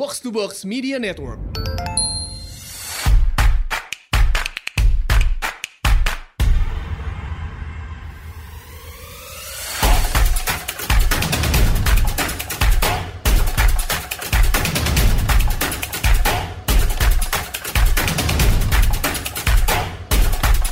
Box to Box Media Network.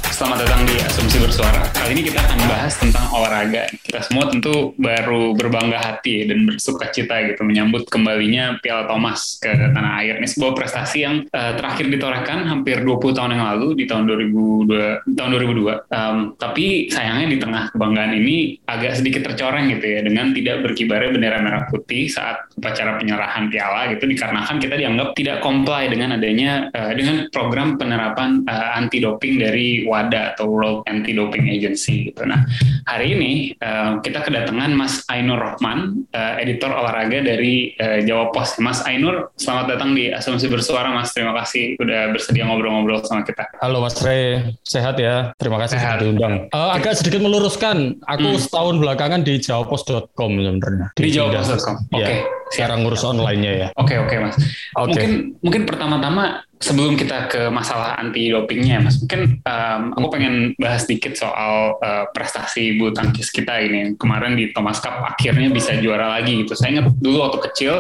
Selamat datang di Asumsi Bersuara. Kali ini kita akan bahas tentang olahraga. Kita semua tentu baru berbangga hati dan bersuka cita gitu menyambut kembalinya Piala Thomas ke tanah air. Ini sebuah prestasi yang uh, terakhir ditorehkan hampir 20 tahun yang lalu di tahun 2002. Tahun 2002. Um, tapi sayangnya di tengah kebanggaan ini agak sedikit tercoreng gitu ya dengan tidak berkibarnya bendera merah putih saat upacara penyerahan piala gitu dikarenakan kita dianggap tidak comply dengan adanya uh, dengan program penerapan uh, anti doping dari WADA atau World Anti Doping Agency gitu. Nah, hari ini uh, kita kedatangan Mas Ainur Rohman, uh, editor olahraga dari uh, Jawa Pos. Mas Ainur, selamat datang di Asumsi Bersuara, Mas. Terima kasih udah bersedia ngobrol-ngobrol sama kita. Halo Mas Re, sehat ya. Terima kasih sudah diundang. Uh, agak sedikit meluruskan, aku hmm. setahun belakangan di jawapos.com sebenarnya. Di, di jawapos.com. Oke. Okay. Ya, sekarang ngurus online-nya ya. Oke, okay, oke, okay, Mas. Okay. Mungkin mungkin pertama-tama sebelum kita ke masalah anti dopingnya, Mas, mungkin um, aku pengen bahas sedikit soal uh, prestasi bulu tangkis kita ini. Kemarin di Thomas Cup akhirnya bisa juara lagi gitu. Saya ingat dulu waktu kecil,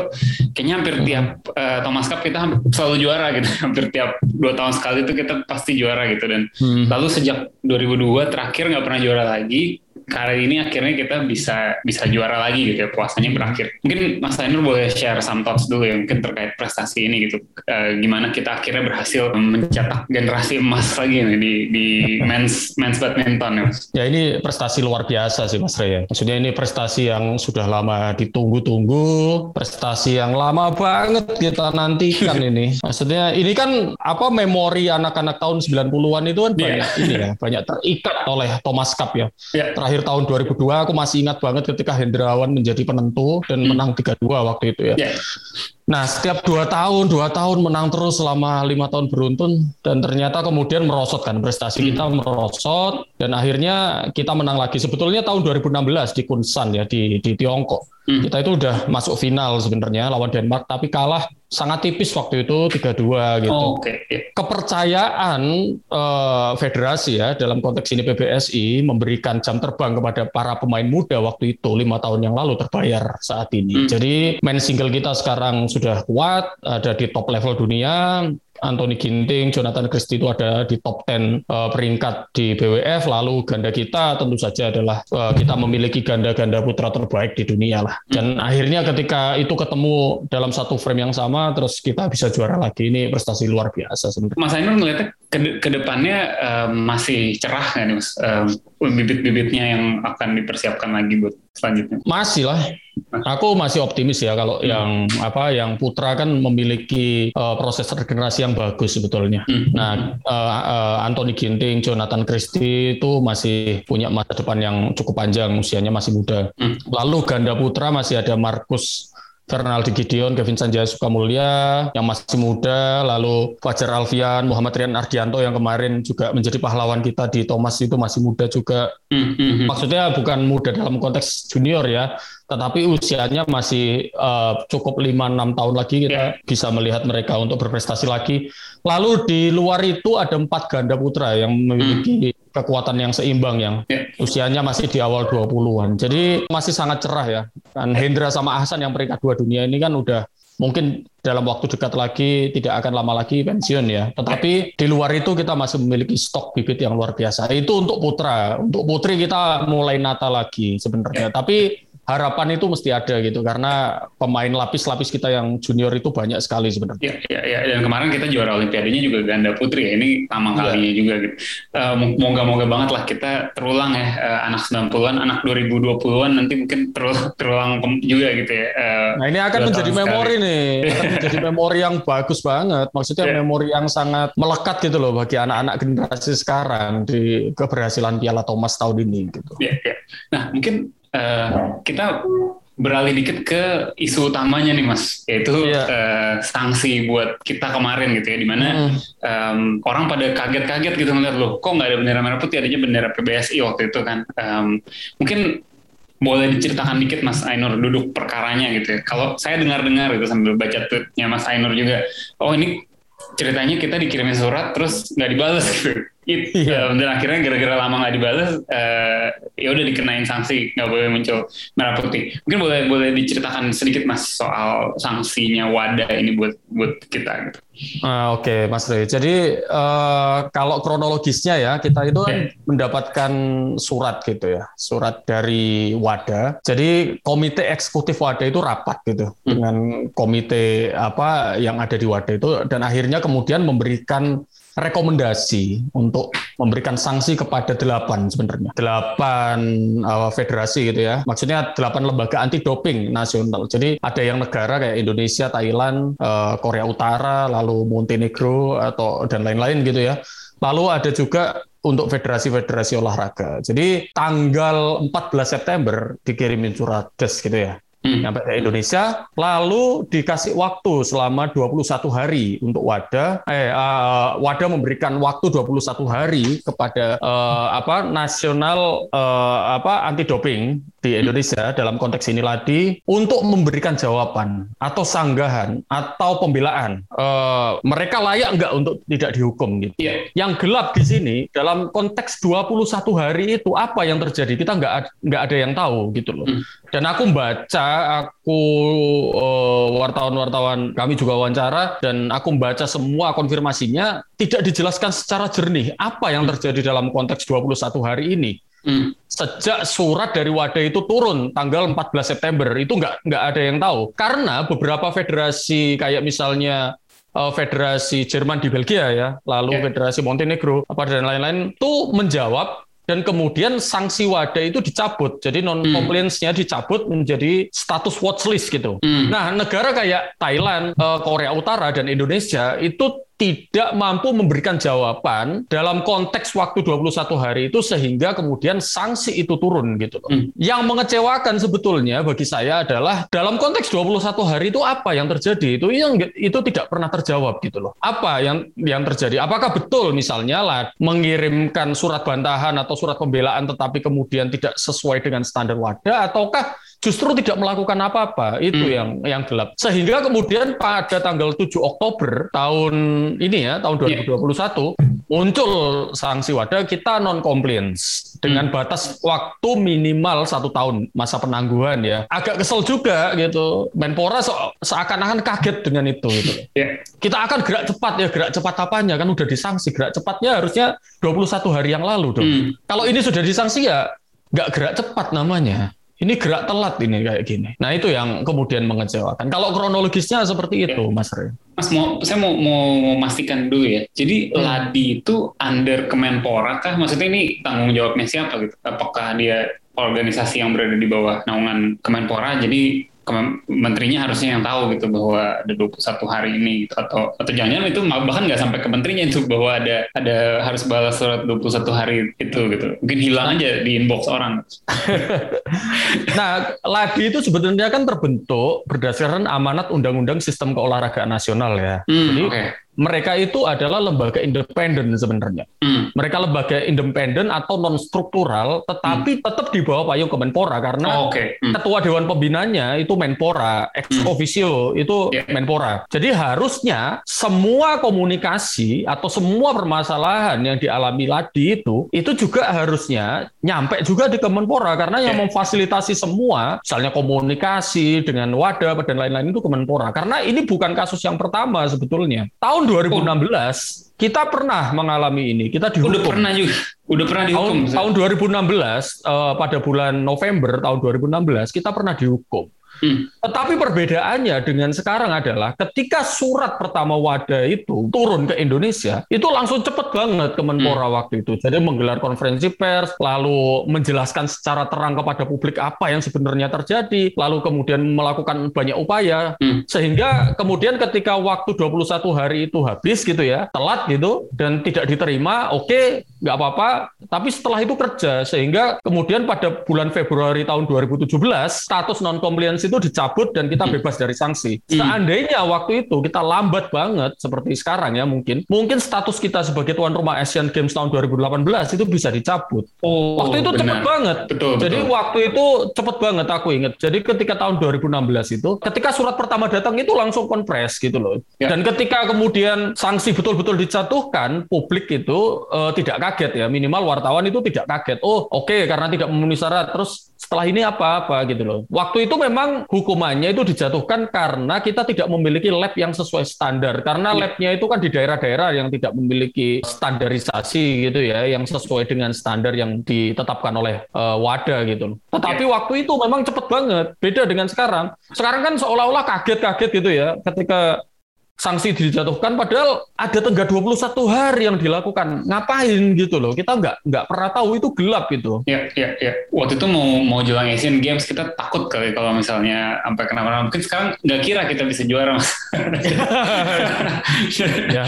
kayaknya hampir tiap uh, Thomas Cup kita selalu juara gitu. hampir tiap dua tahun sekali itu kita pasti juara gitu. Dan hmm. lalu sejak 2002 terakhir nggak pernah juara lagi kali ini akhirnya kita bisa bisa juara lagi gitu ya puasanya berakhir. Mungkin Mas Ainur boleh share some thoughts dulu ya mungkin terkait prestasi ini gitu. E, gimana kita akhirnya berhasil mencetak generasi emas lagi nih di di men's men's badminton ya Mas. Ya ini prestasi luar biasa sih Mas Ray. Maksudnya ini prestasi yang sudah lama ditunggu-tunggu, prestasi yang lama banget kita nantikan ini. Maksudnya ini kan apa memori anak-anak tahun 90-an itu kan banyak yeah. ini ya, banyak terikat oleh Thomas Cup ya. Yeah. Terakhir akhir tahun 2002 aku masih ingat banget ketika Hendrawan menjadi penentu dan hmm. menang 3-2 waktu itu ya. Yeah. Nah, setiap dua tahun, dua tahun menang terus selama lima tahun beruntun dan ternyata kemudian merosot kan prestasi kita hmm. merosot dan akhirnya kita menang lagi. Sebetulnya tahun 2016 di Kunsan ya di di Tiongkok. Hmm. Kita itu udah masuk final sebenarnya lawan Denmark tapi kalah sangat tipis waktu itu 3-2 gitu. Oh, okay. Kepercayaan uh, federasi ya dalam konteks ini PBSI memberikan jam terbang kepada para pemain muda waktu itu lima tahun yang lalu terbayar saat ini. Hmm. Jadi main single kita sekarang sudah kuat, ada di top level dunia, Anthony Ginting, Jonathan Christie itu ada di top 10 uh, peringkat di BWF. Lalu ganda kita tentu saja adalah uh, kita memiliki ganda-ganda putra terbaik di dunia lah. Dan hmm. akhirnya ketika itu ketemu dalam satu frame yang sama, terus kita bisa juara lagi. Ini prestasi luar biasa sebenarnya. Mas Ainul melihatnya ke, ke depannya um, masih cerah nih Mas? Um, bibit-bibitnya yang akan dipersiapkan lagi buat selanjutnya? Masih lah Aku masih optimis ya kalau hmm. yang apa yang Putra kan memiliki uh, proses regenerasi yang bagus sebetulnya. Hmm. Nah, uh, uh, Anthony Ginting, Jonathan Christie itu masih punya masa depan yang cukup panjang, usianya masih muda. Hmm. Lalu ganda putra masih ada Markus Fernaldi Gideon, Kevin Sanjaya Sukamulya yang masih muda, lalu Fajar Alfian, Muhammad Rian Ardianto yang kemarin juga menjadi pahlawan kita di Thomas itu masih muda juga. Mm -hmm. Maksudnya bukan muda dalam konteks junior ya, tetapi usianya masih uh, cukup 5-6 tahun lagi kita yeah. bisa melihat mereka untuk berprestasi lagi. Lalu di luar itu ada empat ganda putra yang memiliki hmm. Kekuatan yang seimbang yang yeah. usianya masih di awal 20-an. Jadi masih sangat cerah ya. Dan Hendra sama Ahsan yang peringkat dua dunia ini kan udah mungkin dalam waktu dekat lagi tidak akan lama lagi pensiun ya. Tetapi di luar itu kita masih memiliki stok bibit yang luar biasa. Itu untuk putra. Untuk putri kita mulai nata lagi sebenarnya. Tapi harapan itu mesti ada gitu karena pemain lapis-lapis kita yang junior itu banyak sekali sebenarnya. Ya, ya, ya. dan kemarin kita juara olimpiadenya juga ganda putri ya. Ini pertama ya. kalinya juga gitu. Uh, moga-moga banget lah kita terulang ya uh, anak 90-an, anak 2020-an nanti mungkin terulang, terulang juga gitu ya. Uh, nah, ini akan menjadi memori sekali. nih. Akan menjadi memori yang bagus banget. Maksudnya yeah. memori yang sangat melekat gitu loh bagi anak-anak generasi sekarang di keberhasilan Piala Thomas tahun ini gitu. Ya, ya. Nah, mungkin uh, kita beralih dikit ke isu utamanya nih mas, yaitu yeah. Iya. uh, sanksi buat kita kemarin gitu ya, di mana mm. um, orang pada kaget-kaget gitu ngeliat loh, kok nggak ada bendera merah putih, adanya bendera PBSI waktu itu kan. Um, mungkin boleh diceritakan dikit Mas Ainur duduk perkaranya gitu ya. Kalau saya dengar-dengar gitu sambil baca tweetnya Mas Ainur juga, oh ini ceritanya kita dikirimin surat terus nggak dibalas gitu. It, iya. dan akhirnya gara-gara lama nggak dibalas, uh, ya udah dikenain sanksi, nggak boleh muncul merah putih. Mungkin boleh boleh diceritakan sedikit mas soal sanksinya wadah ini buat buat kita gitu. Uh, Oke, okay, Mas Rey. Jadi uh, kalau kronologisnya ya kita itu kan mendapatkan surat gitu ya, surat dari Wadah. Jadi komite eksekutif Wadah itu rapat gitu hmm. dengan komite apa yang ada di Wadah itu dan akhirnya kemudian memberikan rekomendasi untuk memberikan sanksi kepada delapan sebenarnya delapan uh, federasi gitu ya maksudnya delapan lembaga anti doping nasional jadi ada yang negara kayak Indonesia Thailand uh, Korea Utara lalu Montenegro atau dan lain-lain gitu ya lalu ada juga untuk federasi-federasi olahraga. Jadi tanggal 14 September dikirimin surat des gitu ya. Nyampe ke Indonesia, lalu dikasih waktu selama 21 hari untuk Wadah. Eh, uh, Wadah memberikan waktu 21 hari kepada uh, apa nasional uh, apa anti doping di Indonesia dalam konteks ini lagi untuk memberikan jawaban atau sanggahan atau pembelaan uh, mereka layak enggak untuk tidak dihukum gitu. Yeah. Yang gelap di sini dalam konteks 21 hari itu apa yang terjadi kita enggak enggak ada yang tahu gitu loh. Hmm. Dan aku baca, aku uh, wartawan-wartawan kami juga wawancara dan aku membaca semua konfirmasinya tidak dijelaskan secara jernih apa yang terjadi dalam konteks 21 hari ini. Hmm. Sejak surat dari Wadah itu turun tanggal 14 September itu nggak nggak ada yang tahu karena beberapa federasi kayak misalnya uh, Federasi Jerman di Belgia ya, lalu yeah. Federasi Montenegro apa dan lain-lain itu menjawab dan kemudian sanksi wadah itu dicabut. Jadi non compliance-nya dicabut menjadi status watchlist gitu. Hmm. Nah, negara kayak Thailand, eh, Korea Utara dan Indonesia itu tidak mampu memberikan jawaban dalam konteks waktu 21 hari itu sehingga kemudian sanksi itu turun gitu loh. Hmm. Yang mengecewakan sebetulnya bagi saya adalah dalam konteks 21 hari itu apa yang terjadi? Itu yang itu tidak pernah terjawab gitu loh. Apa yang yang terjadi? Apakah betul misalnya lah mengirimkan surat bantahan atau surat pembelaan tetapi kemudian tidak sesuai dengan standar wadah ataukah justru tidak melakukan apa-apa itu hmm. yang yang gelap sehingga kemudian pada tanggal 7 Oktober tahun ini ya tahun 2021 yeah. muncul sanksi wadah kita non compliance dengan hmm. batas waktu minimal satu tahun masa penangguhan ya agak kesel juga gitu Menpora se seakan-akan kaget dengan itu gitu. Yeah. kita akan gerak cepat ya gerak cepat apanya kan udah disanksi gerak cepatnya harusnya 21 hari yang lalu dong hmm. kalau ini sudah disanksi ya nggak gerak cepat namanya ini gerak telat ini kayak gini. Nah itu yang kemudian mengecewakan. Kalau kronologisnya seperti itu, ya. Mas Rey. Mas mau saya mau mau memastikan dulu ya. Jadi hmm. Ladi itu under Kemenpora kah? Maksudnya ini tanggung jawabnya siapa gitu? Apakah dia organisasi yang berada di bawah naungan Kemenpora? Jadi menterinya harusnya yang tahu gitu bahwa ada 21 hari ini gitu. Atau atau jangan-jangan itu bahkan nggak sampai ke menterinya itu bahwa ada ada harus balas surat 21 hari itu gitu. Mungkin hilang aja di inbox orang. Nah lagi itu sebetulnya kan terbentuk berdasarkan amanat undang-undang sistem keolahragaan nasional ya. Hmm, jadi okay mereka itu adalah lembaga independen sebenarnya. Hmm. Mereka lembaga independen atau non struktural, tetapi hmm. tetap di bawah payung Kemenpora karena oh, okay. hmm. ketua dewan pembinanya itu Menpora, ex hmm. officio itu yeah. Menpora. Jadi harusnya semua komunikasi atau semua permasalahan yang dialami Ladi itu itu juga harusnya nyampe juga di Kemenpora karena yang yeah. memfasilitasi semua, misalnya komunikasi dengan wadah dan lain-lain itu Kemenpora. Karena ini bukan kasus yang pertama sebetulnya. Tahun 2016 kita pernah mengalami ini. Kita dihukum. Udah pernah juga. Udah pernah dihukum. Tahun, tahun 2016 uh, pada bulan November tahun 2016 kita pernah dihukum. Hmm. Tetapi perbedaannya dengan sekarang adalah ketika surat pertama Wadah itu turun ke Indonesia, itu langsung cepet banget ke Menpora hmm. waktu itu. Jadi menggelar konferensi pers, lalu menjelaskan secara terang kepada publik apa yang sebenarnya terjadi, lalu kemudian melakukan banyak upaya, hmm. sehingga kemudian ketika waktu 21 hari itu habis gitu ya, telat gitu, dan tidak diterima, oke, okay, nggak apa-apa, tapi setelah itu kerja, sehingga kemudian pada bulan Februari tahun 2017, status non-compliance itu dicabut dan kita bebas dari sanksi. Seandainya waktu itu kita lambat banget seperti sekarang ya mungkin, mungkin status kita sebagai tuan rumah Asian Games tahun 2018 itu bisa dicabut. Oh, waktu itu cepet banget. Betul. Jadi betul. waktu itu cepet banget aku ingat. Jadi ketika tahun 2016 itu, ketika surat pertama datang itu langsung konpres gitu loh. Ya. Dan ketika kemudian sanksi betul-betul dijatuhkan, publik itu uh, tidak kaget ya. Minimal wartawan itu tidak kaget. Oh oke okay, karena tidak memenuhi syarat. Terus setelah ini apa-apa gitu loh. Waktu itu memang hukumannya itu dijatuhkan karena kita tidak memiliki lab yang sesuai standar. Karena ya. labnya itu kan di daerah-daerah yang tidak memiliki standarisasi gitu ya, yang sesuai dengan standar yang ditetapkan oleh uh, WADA gitu loh. Tetapi ya. waktu itu memang cepet banget, beda dengan sekarang. Sekarang kan seolah-olah kaget-kaget gitu ya ketika sanksi dijatuhkan padahal ada tenggat 21 hari yang dilakukan. Ngapain gitu loh? Kita nggak nggak pernah tahu itu gelap gitu. Ya ya ya waktu itu mau mau jelang Asian Games kita takut kali kalau misalnya sampai kenapa mungkin sekarang nggak kira kita bisa juara ya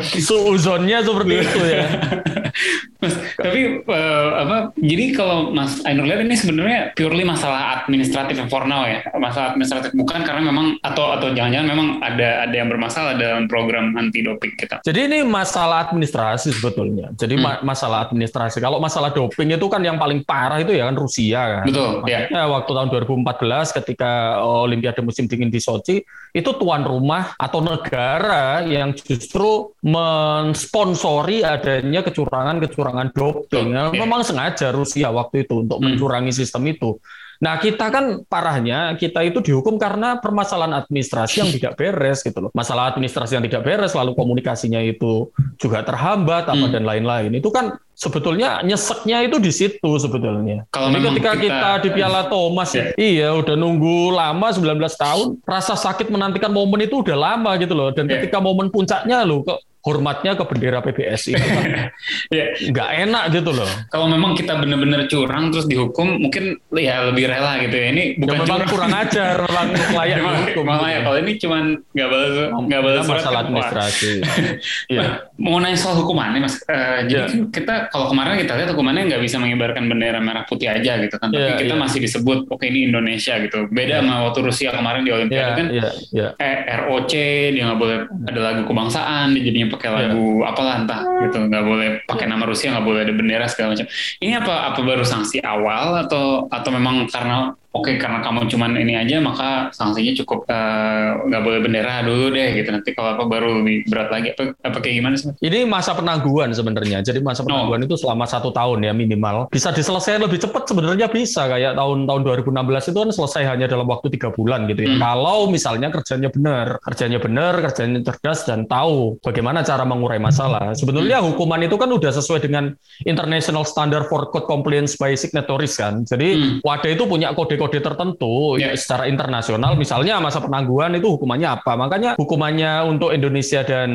seuzonnya seperti itu ya. Mas, tapi uh, apa jadi kalau Mas Ainur lihat ini sebenarnya purely masalah administratif for now ya. Masalah administratif bukan karena memang atau atau jangan-jangan memang ada ada yang bermasalah masalah dalam program anti doping kita. Jadi ini masalah administrasi sebetulnya. Jadi hmm. ma masalah administrasi. Kalau masalah doping itu kan yang paling parah itu ya kan Rusia kan. Betul. Ya. Ya, waktu tahun 2014 ketika Olimpiade musim dingin di Sochi itu tuan rumah atau negara yang justru mensponsori adanya kecurangan-kecurangan doping. Betul. Ya. Memang sengaja Rusia waktu itu untuk hmm. mencurangi sistem itu. Nah, kita kan parahnya kita itu dihukum karena permasalahan administrasi yang tidak beres gitu loh. Masalah administrasi yang tidak beres lalu komunikasinya itu juga terhambat apa hmm. dan lain-lain. Itu kan sebetulnya nyeseknya itu di situ sebetulnya. Kalau Jadi ketika kita, kita di Piala Thomas ya. iya udah nunggu lama 19 tahun, rasa sakit menantikan momen itu udah lama gitu loh. Dan ya. ketika momen puncaknya loh kok hormatnya ke bendera PBSI itu kan ya. nggak enak gitu loh. Kalau memang kita benar-benar curang terus dihukum, mungkin ya lebih rela gitu ya. Ini ya, bukan ya, memang kurang ajar, memang layak dihukum. Memang ya. Kalau ini cuma nggak balas nggak balas surat masalah kan, administrasi. ya. Mau nanya soal hukumannya mas, uh, jadi ya. kita kalau kemarin kita lihat hukumannya nggak bisa mengibarkan bendera merah putih aja gitu kan, tapi ya, kita ya. masih disebut oke okay, ini Indonesia gitu. Beda ya. sama waktu Rusia kemarin di Olimpiade ya, kan, ya, ya. Eh, ROC dia nggak boleh ada lagu kebangsaan, dia jadinya pakai iya. lagu yeah. apalah entah gitu nggak boleh pakai nama Rusia nggak boleh ada bendera segala macam ini apa apa baru sanksi awal atau atau memang karena oke okay, karena kamu cuman ini aja maka sanksinya cukup eh, nggak uh, boleh bendera dulu deh gitu nanti kalau apa baru lebih berat lagi apa, apa kayak gimana sih? Ini masa penangguhan sebenarnya. Jadi masa oh. penangguhan oh. itu selama satu tahun ya minimal. Bisa diselesaikan lebih cepat sebenarnya bisa kayak tahun tahun 2016 itu kan selesai hanya dalam waktu tiga bulan gitu ya. Hmm. Kalau misalnya kerjanya benar, kerjanya benar, kerjanya cerdas dan tahu bagaimana cara mengurai masalah. Sebetulnya hmm. hukuman itu kan udah sesuai dengan International Standard for Code Compliance by Signatories kan. Jadi hmm. wadah itu punya kode kode tertentu yeah. secara internasional misalnya masa penangguhan itu hukumannya apa makanya hukumannya untuk Indonesia dan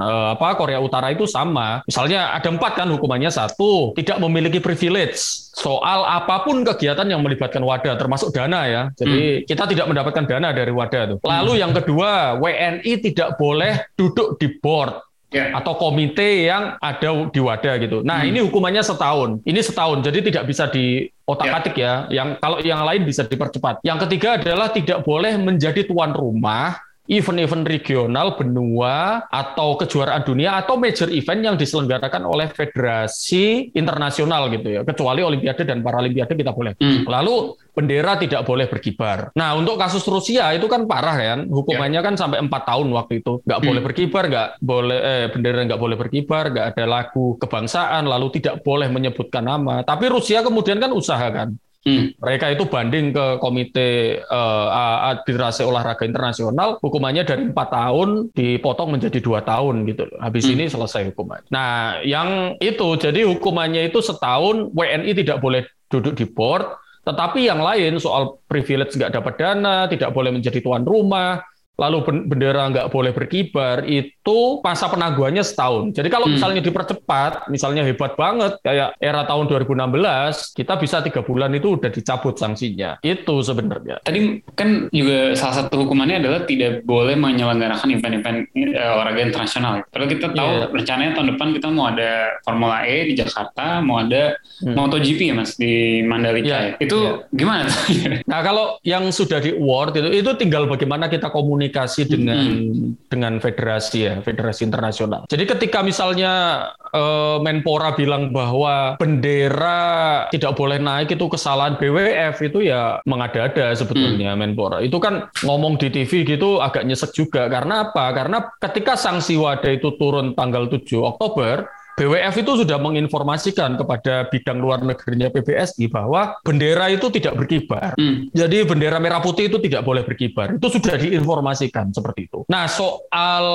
uh, apa Korea Utara itu sama misalnya ada empat kan hukumannya satu tidak memiliki privilege soal apa pun kegiatan yang melibatkan wadah termasuk dana ya jadi hmm. kita tidak mendapatkan dana dari wadah itu lalu hmm. yang kedua WNI tidak boleh duduk di board yeah. atau komite yang ada di wadah gitu. Nah hmm. ini hukumannya setahun. Ini setahun, jadi tidak bisa di otak-atik ya. ya. Yang kalau yang lain bisa dipercepat. Yang ketiga adalah tidak boleh menjadi tuan rumah event-event regional, benua, atau kejuaraan dunia, atau major event yang diselenggarakan oleh federasi internasional gitu ya. Kecuali Olimpiade dan Paralimpiade kita boleh. Hmm. Lalu bendera tidak boleh berkibar. Nah untuk kasus Rusia itu kan parah kan, hukumannya ya. kan sampai empat tahun waktu itu. Nggak hmm. boleh berkibar, nggak boleh eh, bendera nggak boleh berkibar, nggak ada lagu kebangsaan, lalu tidak boleh menyebutkan nama. Tapi Rusia kemudian kan usaha kan. Hmm. Mereka itu banding ke Komite uh, Arbitrase Olahraga Internasional, hukumannya dari empat tahun dipotong menjadi dua tahun gitu. Habis hmm. ini selesai hukuman. Nah, yang itu jadi hukumannya itu setahun WNI tidak boleh duduk di board, tetapi yang lain soal privilege nggak dapat dana, tidak boleh menjadi tuan rumah, lalu bendera nggak boleh berkibar, itu masa penangguhannya setahun. Jadi kalau hmm. misalnya dipercepat, misalnya hebat banget kayak era tahun 2016, kita bisa tiga bulan itu udah dicabut sanksinya. Itu sebenarnya. Tadi kan juga salah satu hukumannya adalah tidak boleh menyelenggarakan event-event uh, olahraga internasional. Kalau kita tahu yeah. rencananya tahun depan kita mau ada Formula E di Jakarta, mau ada hmm. MotoGP ya mas di Mandalika. Yeah. Ya. Itu yeah. gimana? nah kalau yang sudah di award itu itu tinggal bagaimana kita komunikasi dengan hmm. dengan federasi ya, federasi internasional. Jadi ketika misalnya uh, Menpora bilang bahwa bendera tidak boleh naik itu kesalahan BWF itu ya mengada-ada sebetulnya hmm. Menpora. Itu kan ngomong di TV gitu agak nyesek juga karena apa? Karena ketika sanksi wadah itu turun tanggal 7 Oktober, BWF itu sudah menginformasikan kepada bidang luar negerinya PBSI bahwa bendera itu tidak berkibar. Hmm. Jadi bendera merah putih itu tidak boleh berkibar. Itu sudah diinformasikan seperti itu. Nah, soal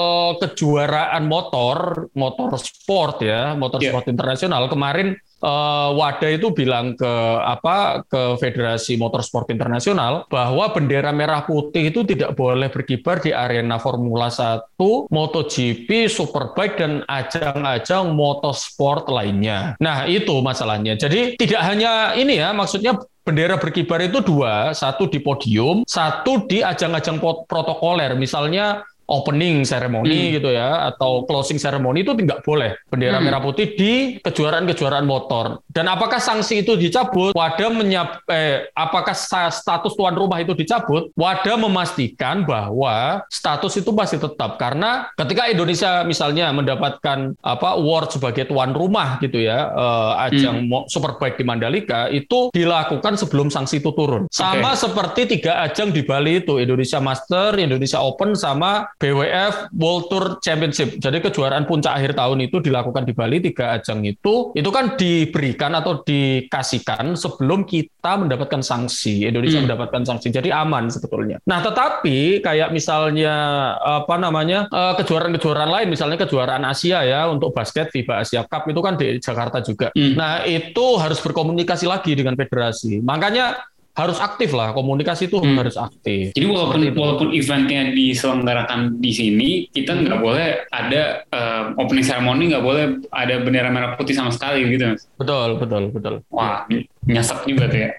kejuaraan motor, motor sport ya, motor yeah. sport internasional kemarin uh, WADA itu bilang ke apa ke Federasi Motorsport Internasional bahwa bendera merah putih itu tidak boleh berkibar di arena Formula 1, MotoGP, Superbike dan ajang-ajang motorsport lainnya. Nah, itu masalahnya. Jadi tidak hanya ini ya, maksudnya bendera berkibar itu dua, satu di podium, satu di ajang-ajang protokoler. Misalnya opening ceremony hmm. gitu ya atau closing ceremony itu tidak boleh bendera hmm. merah putih di kejuaraan-kejuaraan motor. Dan apakah sanksi itu dicabut? Wadah menyap eh apakah status tuan rumah itu dicabut? Wadah memastikan bahwa status itu masih tetap karena ketika Indonesia misalnya mendapatkan apa award sebagai tuan rumah gitu ya eh, ajang hmm. Superbike di Mandalika itu dilakukan sebelum sanksi itu turun. Sama okay. seperti tiga ajang di Bali itu Indonesia Master, Indonesia Open sama BWF World Tour Championship. Jadi kejuaraan puncak akhir tahun itu dilakukan di Bali tiga ajang itu itu kan diberikan atau dikasihkan sebelum kita mendapatkan sanksi. Indonesia hmm. mendapatkan sanksi. Jadi aman sebetulnya. Nah, tetapi kayak misalnya apa namanya eh, kejuaraan-kejuaraan lain misalnya kejuaraan Asia ya untuk basket FIBA Asia Cup itu kan di Jakarta juga. Hmm. Nah, itu harus berkomunikasi lagi dengan federasi. Makanya harus aktif lah komunikasi itu hmm. harus aktif. Jadi walaupun walaupun eventnya diselenggarakan di sini, kita nggak hmm. boleh ada uh, opening ceremony, nggak boleh ada bendera merah putih sama sekali gitu. Betul betul betul. Wah nyesek juga tuh ya.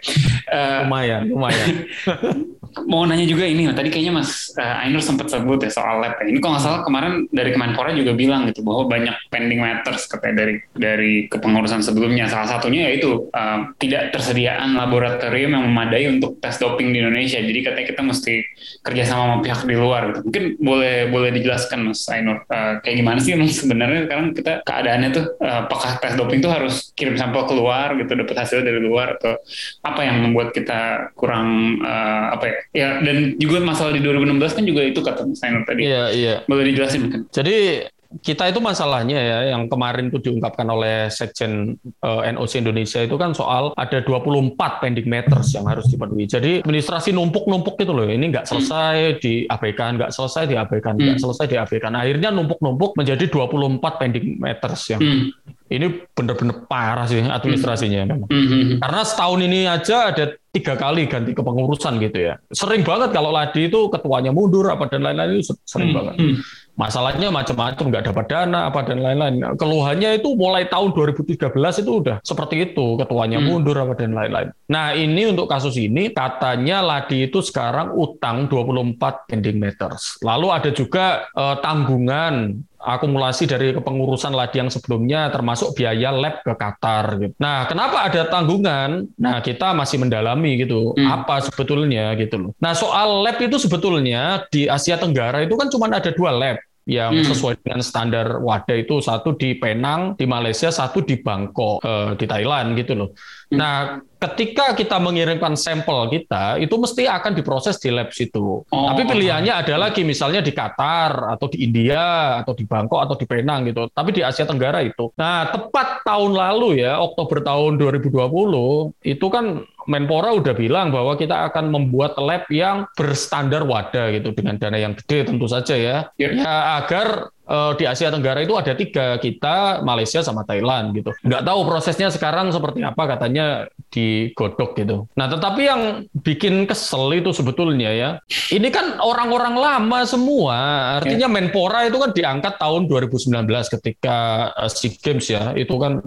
Uh, lumayan lumayan. mau nanya juga ini, tadi kayaknya Mas uh, Ainur sempat sebut ya soal lab. Ya. Ini kok nggak salah kemarin dari Kemenpora juga bilang gitu bahwa banyak pending matters katanya dari dari kepengurusan sebelumnya. Salah satunya yaitu uh, tidak tersediaan laboratorium yang memadai untuk tes doping di Indonesia. Jadi katanya kita mesti kerjasama sama pihak di luar. Gitu. Mungkin boleh boleh dijelaskan Mas Ainur uh, kayak gimana sih sebenarnya sekarang kita keadaannya tuh uh, apakah tes doping tuh harus kirim sampel keluar gitu dapat hasil dari luar atau apa yang membuat kita kurang uh, apa ya ya dan juga masalah di 2016 kan juga itu kata Mas Ainur tadi. Iya, iya. Boleh dijelasin mungkin. Jadi kita itu masalahnya ya yang kemarin itu diungkapkan oleh Sekjen uh, eh, NOC Indonesia itu kan soal ada 24 pending matters yang harus dipenuhi. Jadi administrasi numpuk-numpuk gitu loh. Ini nggak selesai diabaikan, nggak selesai diabaikan, nggak hmm. selesai diabaikan. Akhirnya numpuk-numpuk menjadi 24 pending matters yang hmm. ini benar-benar parah sih administrasinya hmm. memang. Hmm. Karena setahun ini aja ada tiga kali ganti kepengurusan gitu ya. Sering banget kalau Ladi itu ketuanya mundur apa dan lain-lain itu sering hmm. banget. Hmm. Masalahnya macam-macam, nggak dapat dana apa dan lain-lain. Keluhannya itu mulai tahun 2013 itu udah seperti itu, ketuanya hmm. mundur apa dan lain-lain. Nah ini untuk kasus ini katanya Ladi itu sekarang utang 24 pending matters. Lalu ada juga eh, tanggungan akumulasi dari kepengurusan ladi yang sebelumnya termasuk biaya lab ke Qatar gitu. Nah, kenapa ada tanggungan? Nah, kita masih mendalami gitu. Hmm. Apa sebetulnya gitu loh. Nah, soal lab itu sebetulnya di Asia Tenggara itu kan cuma ada dua lab yang hmm. sesuai dengan standar WADA itu satu di Penang di Malaysia satu di Bangkok eh, di Thailand gitu loh. Hmm. Nah ketika kita mengirimkan sampel kita itu mesti akan diproses di lab situ. Oh. Tapi pilihannya ada lagi misalnya di Qatar atau di India atau di Bangkok atau di Penang gitu. Tapi di Asia Tenggara itu. Nah, tepat tahun lalu ya, Oktober tahun 2020 itu kan Menpora udah bilang bahwa kita akan membuat lab yang berstandar WADA gitu dengan dana yang gede tentu saja ya. Yeah. Ya agar uh, di Asia Tenggara itu ada tiga kita Malaysia sama Thailand gitu nggak tahu prosesnya sekarang seperti apa katanya digodok gitu nah tetapi yang bikin kesel itu sebetulnya ya ini kan orang-orang lama semua artinya ya. Menpora itu kan diangkat tahun 2019 ketika uh, SEA Games ya itu kan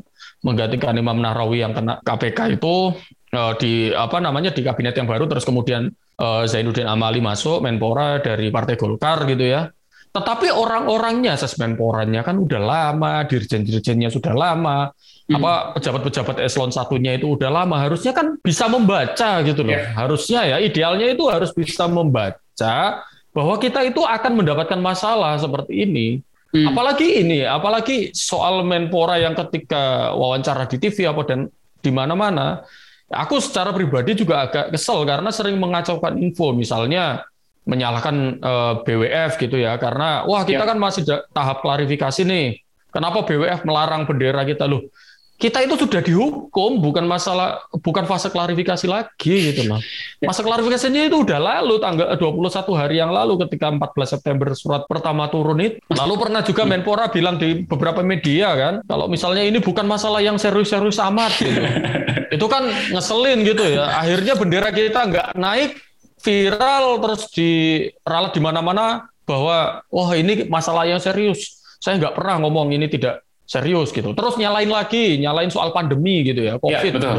menggantikan Imam Nahrawi yang kena KPK itu uh, di apa namanya di kabinet yang baru terus kemudian uh, Zainuddin Amali masuk Menpora dari Partai Golkar gitu ya. Tetapi orang-orangnya Menporanya kan udah lama, dirjen-dirjennya sudah lama, hmm. apa pejabat-pejabat eselon satunya itu udah lama, harusnya kan bisa membaca gitu loh. Yeah. Harusnya ya idealnya itu harus bisa membaca bahwa kita itu akan mendapatkan masalah seperti ini. Hmm. Apalagi ini, apalagi soal Menpora yang ketika wawancara di TV apa dan di mana-mana, aku secara pribadi juga agak kesel karena sering mengacaukan info, misalnya menyalahkan uh, eh, BWF gitu ya, karena wah kita ya. kan masih tahap klarifikasi nih, kenapa BWF melarang bendera kita loh? kita itu sudah dihukum bukan masalah bukan fase klarifikasi lagi gitu loh. Masa klarifikasinya itu udah lalu tanggal 21 hari yang lalu ketika 14 September surat pertama turun itu. Lalu pernah juga Menpora bilang di beberapa media kan kalau misalnya ini bukan masalah yang serius-serius amat gitu. itu kan ngeselin gitu ya. Akhirnya bendera kita nggak naik viral terus diralat di mana-mana bahwa wah ini masalah yang serius. Saya nggak pernah ngomong ini tidak serius gitu. Terus nyalain lagi, nyalain soal pandemi gitu ya, COVID. Ya, betul.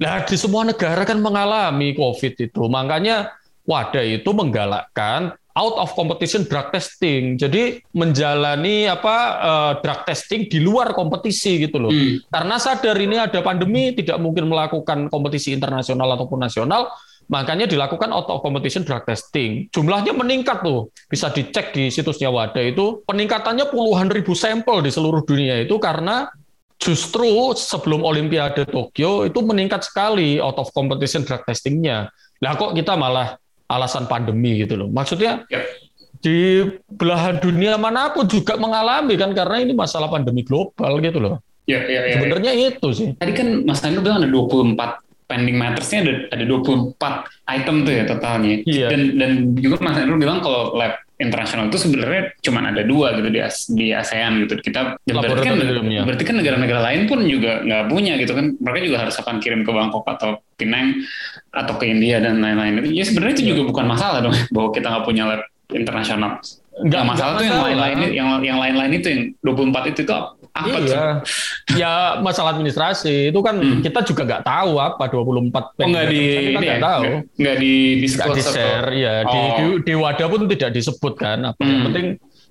Nah, di semua negara kan mengalami COVID itu. Makanya Wadah itu menggalakkan out of competition drug testing. Jadi menjalani apa uh, drug testing di luar kompetisi gitu loh. Hmm. Karena sadar ini ada pandemi, tidak mungkin melakukan kompetisi internasional ataupun nasional, Makanya dilakukan auto competition drug testing. Jumlahnya meningkat tuh. Bisa dicek di situsnya Wadah itu. Peningkatannya puluhan ribu sampel di seluruh dunia itu karena justru sebelum Olimpiade Tokyo itu meningkat sekali out of competition drug testingnya. Lah kok kita malah alasan pandemi gitu loh. Maksudnya yep. di belahan dunia mana pun juga mengalami kan karena ini masalah pandemi global gitu loh. Ya, ya, ya, Sebenarnya ya. itu sih. Tadi kan Mas Anu bilang ada 24 pending mattersnya ada ada 24 item tuh ya totalnya. Iya. Dan dan juga Mas Andrew bilang kalau lab internasional itu sebenarnya cuma ada dua gitu di, di ASEAN gitu. Kita berarti kan, berarti kan negara-negara lain pun juga nggak punya gitu kan. Mereka juga harus akan kirim ke Bangkok atau Penang atau ke India dan lain-lain. Ya sebenarnya itu juga bukan masalah dong bahwa kita nggak punya lab internasional. Nggak masalah tuh yang lain-lain yang yang lain-lain itu yang 24 itu itu apa iya. ya masalah administrasi itu kan hmm. kita juga nggak tahu apa 24 oh, nggak di kita nggak ya? tahu nggak di di, di share ya oh. di, di di wadah pun tidak disebutkan apa hmm. yang penting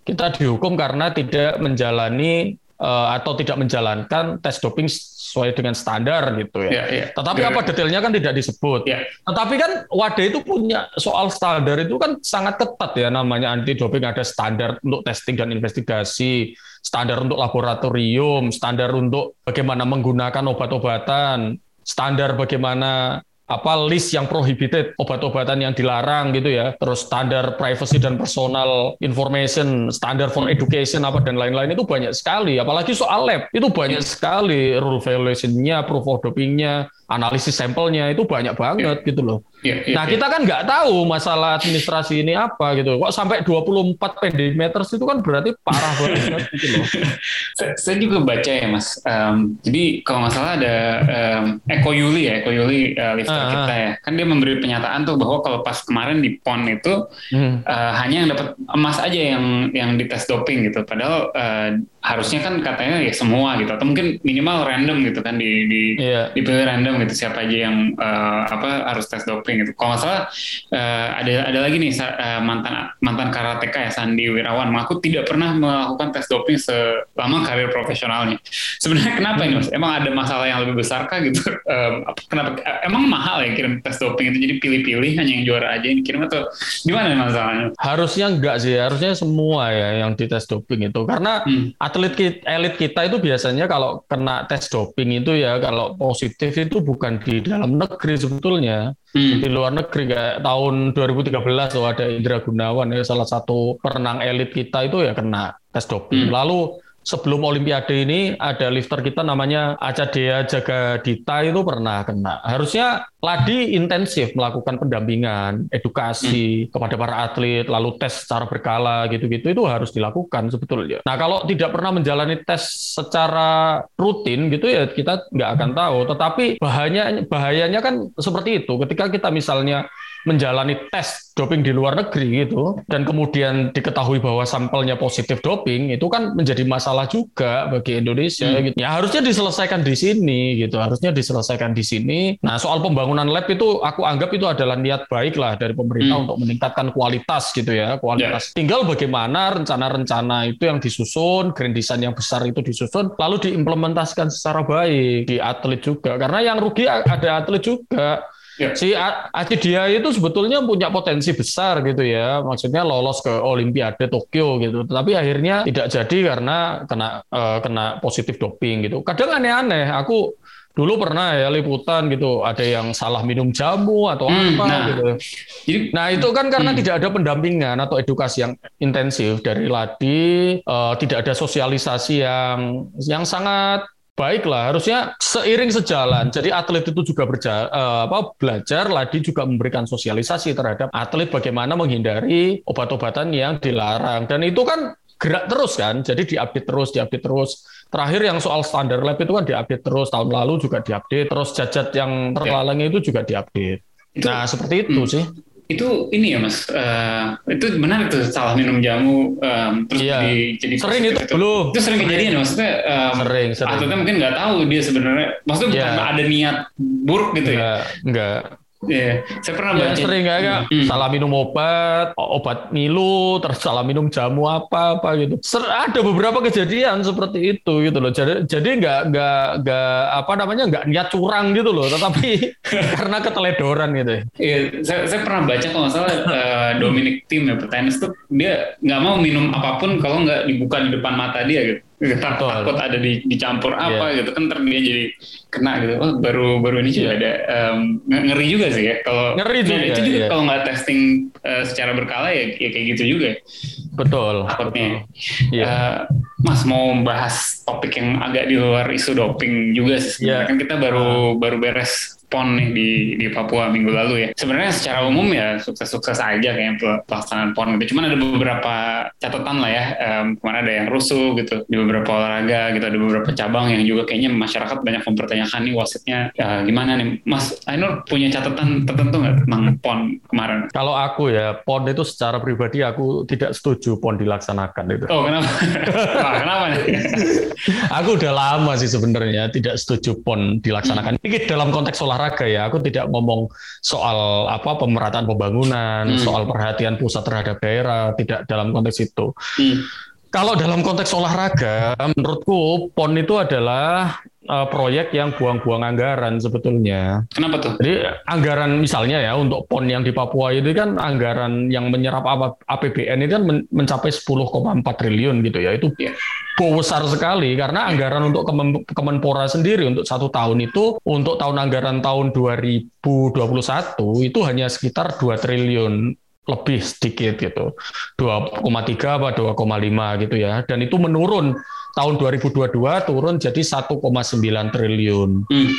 kita dihukum karena tidak menjalani uh, atau tidak menjalankan tes doping sesuai dengan standar gitu ya. Yeah, yeah. Tetapi yeah. apa detailnya kan tidak disebut. Yeah. Tetapi kan wadah itu punya soal standar itu kan sangat ketat ya namanya anti doping ada standar untuk testing dan investigasi, standar untuk laboratorium, standar untuk bagaimana menggunakan obat-obatan, standar bagaimana apa list yang prohibited obat-obatan yang dilarang gitu ya. Terus standar privacy dan personal information standar for education apa dan lain-lain itu banyak sekali. Apalagi soal lab itu banyak sekali. Rule violationnya proof of dopingnya analisis sampelnya itu banyak banget gitu loh Ya, ya, nah ya. kita kan nggak tahu masalah administrasi ini apa gitu. Kok sampai 24 pedimeters itu kan berarti parah banget gitu loh. Saya juga baca ya mas. Um, jadi kalau nggak salah ada um, Eko Yuli ya, Eko Yuli uh, lifter uh, kita ya. Kan dia memberi pernyataan tuh bahwa kalau pas kemarin di PON itu hmm. uh, hanya yang dapat emas aja yang yang dites doping gitu. Padahal uh, harusnya kan katanya ya semua gitu atau mungkin minimal random gitu kan di di yeah. dipilih random gitu siapa aja yang uh, apa harus tes doping gitu. Kalau nggak salah uh, ada ada lagi nih uh, mantan mantan karateka ya Sandi Wirawan mengaku tidak pernah melakukan tes doping selama karir profesionalnya. Sebenarnya kenapa ini mas? Emang ada masalah yang lebih besar kah gitu? Um, kenapa? Emang mahal ya kirim tes doping itu jadi pilih-pilih hanya yang juara aja yang kirim atau gimana masalahnya? Harusnya enggak sih, harusnya semua ya yang dites doping itu karena hmm atlet kita, elit kita itu biasanya kalau kena tes doping itu ya kalau positif itu bukan di dalam negeri sebetulnya hmm. di luar negeri kayak tahun 2013 tuh ada Indra Gunawan ya salah satu perenang elit kita itu ya kena tes doping hmm. lalu sebelum Olimpiade ini ada lifter kita namanya Aca Dea Jaga Dita itu pernah kena. Harusnya Ladi intensif melakukan pendampingan, edukasi hmm. kepada para atlet, lalu tes secara berkala gitu-gitu itu harus dilakukan sebetulnya. Nah kalau tidak pernah menjalani tes secara rutin gitu ya kita nggak akan tahu. Tetapi bahayanya bahayanya kan seperti itu. Ketika kita misalnya menjalani tes doping di luar negeri gitu dan kemudian diketahui bahwa sampelnya positif doping itu kan menjadi masalah juga bagi Indonesia hmm. gitu. Ya harusnya diselesaikan di sini gitu. Harusnya diselesaikan di sini. Nah, soal pembangunan lab itu aku anggap itu adalah niat baik lah dari pemerintah hmm. untuk meningkatkan kualitas gitu ya, kualitas. Yeah. Tinggal bagaimana rencana-rencana itu yang disusun, grand design yang besar itu disusun lalu diimplementasikan secara baik di atlet juga. Karena yang rugi ada atlet juga Ya. Si Aci dia itu sebetulnya punya potensi besar gitu ya, maksudnya lolos ke Olimpiade Tokyo gitu, tapi akhirnya tidak jadi karena kena uh, kena positif doping gitu. Kadang aneh-aneh, aku dulu pernah ya liputan gitu, ada yang salah minum jamu atau hmm, apa nah. gitu. Jadi, nah itu kan karena hmm. tidak ada pendampingan atau edukasi yang intensif dari Ladi, uh, tidak ada sosialisasi yang yang sangat baiklah harusnya seiring sejalan. Jadi atlet itu juga berja, uh, apa, belajar Ladi juga memberikan sosialisasi terhadap atlet bagaimana menghindari obat-obatan yang dilarang. Dan itu kan gerak terus kan jadi diupdate terus diupdate terus. Terakhir yang soal standar lab itu kan diupdate terus tahun lalu juga diupdate terus jajat yang terlalang itu juga diupdate. Nah seperti itu hmm. sih itu ini ya mas uh, itu benar itu salah minum jamu um, terus iya. di, jadi sering itu, itu belum itu sering kejadian ya maksudnya um, sering sering. atletnya mungkin nggak tahu dia sebenarnya maksudnya yeah. bukan ada niat buruk gitu enggak, ya enggak Iya, yeah. saya pernah ya, baca. sering kayak hmm. salah minum obat, obat milu, terus salah minum jamu apa apa gitu. Ser ada beberapa kejadian seperti itu gitu loh. Jadi jadi nggak nggak nggak apa namanya nggak niat curang gitu loh, tetapi karena keteledoran gitu. Iya, saya, saya pernah baca kalau nggak salah uh, Dominic Thiem ya petenis tuh dia nggak mau minum apa pun kalau nggak dibuka di depan mata dia gitu. Takut, takut ada di, dicampur apa yeah. gitu kan dia jadi kena gitu. Oh, baru baru ini juga yeah. ada um, ngeri juga sih ya kalau ngeri juga. itu juga yeah. kalau nggak testing uh, secara berkala ya, ya kayak gitu juga. Betul. Takutnya. Betul. Yeah. Uh, Mas mau bahas topik yang agak di luar isu doping juga sih. Yeah. Kan kita baru uh. baru beres PON nih di di Papua minggu lalu ya. Sebenarnya secara umum ya sukses-sukses aja kayak pelaksanaan PON gitu. Cuman ada beberapa catatan lah ya. Um, kemarin ada yang rusuh gitu di beberapa olahraga gitu. Ada beberapa cabang yang juga kayaknya masyarakat banyak mempertanyakan nih wasitnya ya, gimana nih. Mas Ainur punya catatan tertentu nggak tentang PON kemarin? Kalau aku ya PON itu secara pribadi aku tidak setuju PON dilaksanakan itu. Oh kenapa? Wah, kenapa nih? aku udah lama sih sebenarnya tidak setuju PON dilaksanakan. Ini dalam konteks olahraga olahraga ya. Aku tidak ngomong soal apa pemerataan pembangunan, hmm. soal perhatian pusat terhadap daerah, tidak dalam konteks itu. Hmm. Kalau dalam konteks olahraga, menurutku PON itu adalah uh, proyek yang buang-buang anggaran sebetulnya. Kenapa tuh? Jadi anggaran misalnya ya untuk PON yang di Papua itu kan anggaran yang menyerap APBN itu kan mencapai 10,4 triliun gitu ya. Itu yeah. besar sekali karena anggaran untuk Kemenpora sendiri untuk satu tahun itu untuk tahun anggaran tahun 2021 itu hanya sekitar 2 triliun lebih sedikit gitu. 2,3 apa 2,5 gitu ya. Dan itu menurun tahun 2022 turun jadi 1,9 triliun. Hmm.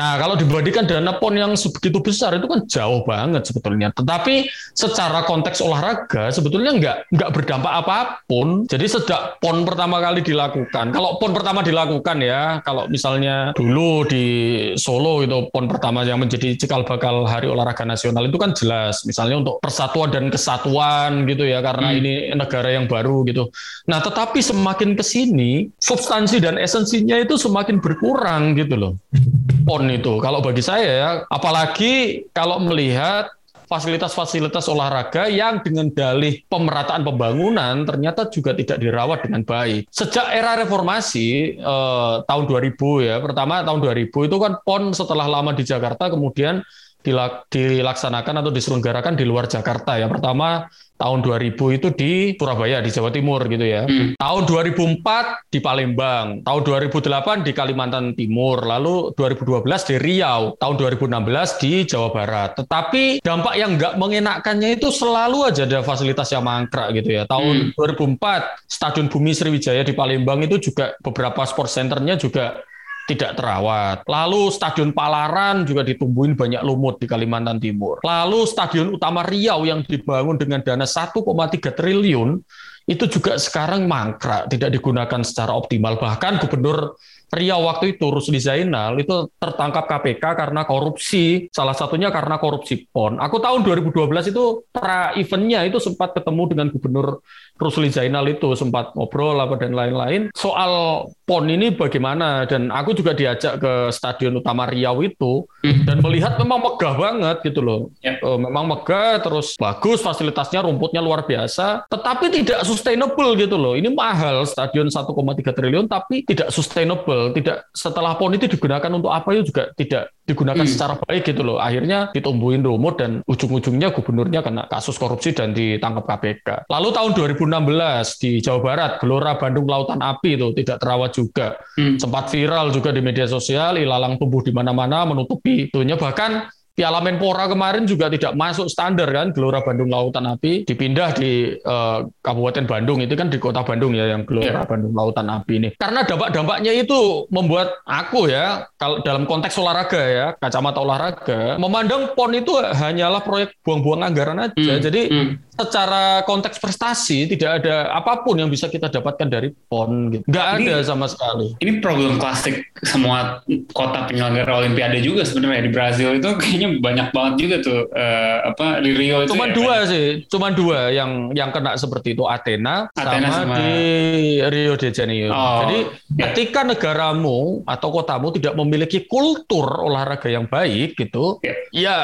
Nah, kalau dibandingkan dana PON yang sebegitu besar itu kan jauh banget sebetulnya. Tetapi secara konteks olahraga sebetulnya nggak nggak berdampak apa pun. Jadi sejak PON pertama kali dilakukan, kalau PON pertama dilakukan ya, kalau misalnya dulu di Solo itu PON pertama yang menjadi cikal bakal Hari Olahraga Nasional itu kan jelas, misalnya untuk persatuan dan kesatuan gitu ya, karena hmm. ini negara yang baru gitu. Nah, tetapi semakin ke sini substansi dan esensinya itu semakin berkurang gitu loh. PON itu. Kalau bagi saya ya, apalagi kalau melihat fasilitas-fasilitas olahraga yang dengan dalih pemerataan pembangunan ternyata juga tidak dirawat dengan baik. Sejak era reformasi eh, tahun 2000 ya, pertama tahun 2000 itu kan PON setelah lama di Jakarta kemudian dilaksanakan atau diselenggarakan di luar Jakarta. Yang pertama tahun 2000 itu di Surabaya di Jawa Timur gitu ya. Hmm. Tahun 2004 di Palembang, tahun 2008 di Kalimantan Timur, lalu 2012 di Riau, tahun 2016 di Jawa Barat. Tetapi dampak yang nggak mengenakannya itu selalu aja ada fasilitas yang mangkrak gitu ya. Tahun hmm. 2004 Stadion Bumi Sriwijaya di Palembang itu juga beberapa sport centernya juga tidak terawat. Lalu Stadion Palaran juga ditumbuhin banyak lumut di Kalimantan Timur. Lalu Stadion Utama Riau yang dibangun dengan dana 1,3 triliun itu juga sekarang mangkrak, tidak digunakan secara optimal. Bahkan Gubernur Riau waktu itu Rusli Zainal itu tertangkap KPK karena korupsi, salah satunya karena korupsi PON. Aku tahun 2012 itu pra eventnya itu sempat ketemu dengan Gubernur Rusli Zainal itu sempat ngobrol apa dan lain-lain soal PON ini bagaimana dan aku juga diajak ke Stadion Utama Riau itu hmm. dan melihat memang megah banget gitu loh. Ya. Uh, memang megah terus bagus fasilitasnya rumputnya luar biasa tetapi tidak sustainable gitu loh. Ini mahal stadion 1,3 triliun tapi tidak sustainable tidak setelah PON itu digunakan untuk apa itu juga tidak digunakan hmm. secara baik gitu loh. Akhirnya ditumbuhin rumut dan ujung-ujungnya gubernurnya kena kasus korupsi dan ditangkap KPK. Lalu tahun 2016 di Jawa Barat, Gelora Bandung Lautan Api itu tidak terawat juga. Hmm. Sempat viral juga di media sosial, ilalang tumbuh di mana-mana menutupi itunya bahkan Piala Menpora kemarin juga tidak masuk standar kan Gelora Bandung Lautan Api dipindah di uh, Kabupaten Bandung itu kan di Kota Bandung ya yang Gelora yeah. Bandung Lautan Api ini karena dampak-dampaknya itu membuat aku ya kalau dalam konteks olahraga ya kacamata olahraga memandang PON itu hanyalah proyek buang-buang anggaran aja hmm. jadi hmm secara konteks prestasi tidak ada apa pun yang bisa kita dapatkan dari PON gitu. Nggak ada sama sekali. Ini problem klasik semua kota penyelenggara olimpiade juga sebenarnya di Brazil itu kayaknya banyak banget juga tuh uh, apa di Rio itu. Cuman ya, dua sih, cuman dua yang yang kena seperti itu Athena, Athena sama, sama di Rio de Janeiro. Oh, Jadi ya. ketika negaramu atau kotamu tidak memiliki kultur olahraga yang baik gitu, ya, ya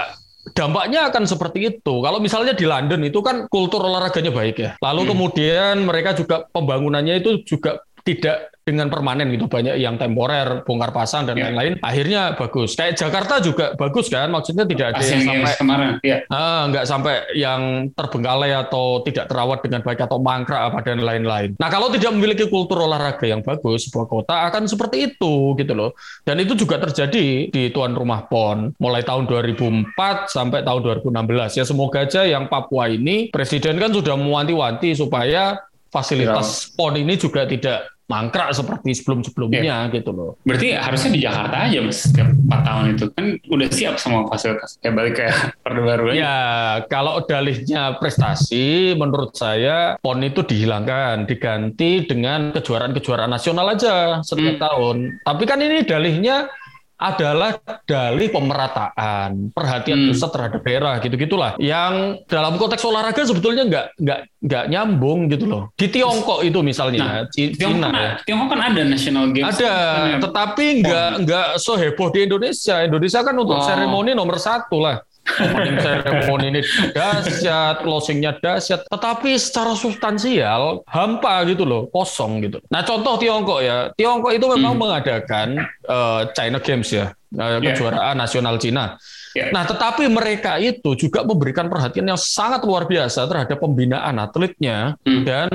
dampaknya akan seperti itu. Kalau misalnya di London itu kan kultur olahraganya baik ya. Lalu hmm. kemudian mereka juga pembangunannya itu juga tidak dengan permanen gitu banyak yang temporer bongkar pasang dan ya. lain-lain ya. akhirnya bagus kayak Jakarta juga bagus kan maksudnya tidak ada yang sampai kemarin ya. ah, nggak sampai yang terbengkalai atau tidak terawat dengan baik atau mangkrak apa dan lain-lain nah kalau tidak memiliki kultur olahraga yang bagus sebuah kota akan seperti itu gitu loh dan itu juga terjadi di tuan rumah PON mulai tahun 2004 sampai tahun 2016 ya semoga aja yang Papua ini presiden kan sudah mewanti-wanti supaya fasilitas ya. PON ini juga tidak mangkrak seperti sebelum-sebelumnya ya. gitu loh. Berarti harusnya di Jakarta aja mas setiap 4 tahun itu kan udah siap semua fasilitas kayak balik kayak Orde Baru. Ya kalau dalihnya prestasi menurut saya PON itu dihilangkan diganti dengan kejuaraan-kejuaraan nasional aja setiap hmm. tahun. Tapi kan ini dalihnya adalah dalih pemerataan, perhatian hmm. pusat terhadap daerah gitu-gitulah. Yang dalam konteks olahraga sebetulnya nggak nggak nggak nyambung gitu loh. Di Tiongkok itu misalnya, nah, Tiongkok, kan, ya. Tiongkok kan ada national games. Ada, tetapi nggak nggak seheboh di Indonesia. Indonesia kan untuk oh. seremoni nomor satu lah opening ceremony ini dahsyat, closingnya dahsyat, tetapi secara substansial hampa gitu loh, kosong gitu. Nah contoh Tiongkok ya, Tiongkok itu memang hmm. mengadakan uh, China Games ya, uh, kejuaraan nasional Cina. Yeah. Nah, tetapi mereka itu juga memberikan perhatian yang sangat luar biasa terhadap pembinaan atletnya hmm. dan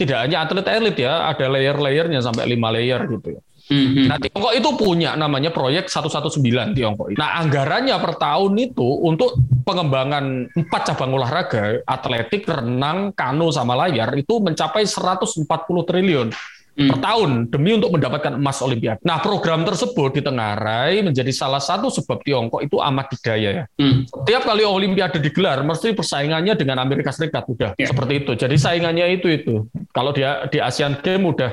tidak hanya atlet elit ya, ada layer-layernya sampai lima layer gitu ya. Mm-hmm. Nah, Tiongkok itu punya namanya proyek 119 Tiongkok. Nah, anggarannya per tahun itu untuk pengembangan empat cabang olahraga, atletik, renang, kano sama layar itu mencapai 140 triliun hmm. per tahun demi untuk mendapatkan emas olimpiade. Nah, program tersebut ditengarai menjadi salah satu sebab Tiongkok itu amat didaya ya. Hmm. Setiap kali olimpiade digelar mesti persaingannya dengan Amerika Serikat udah yeah. seperti itu. Jadi saingannya itu itu. Kalau dia di Asian Games udah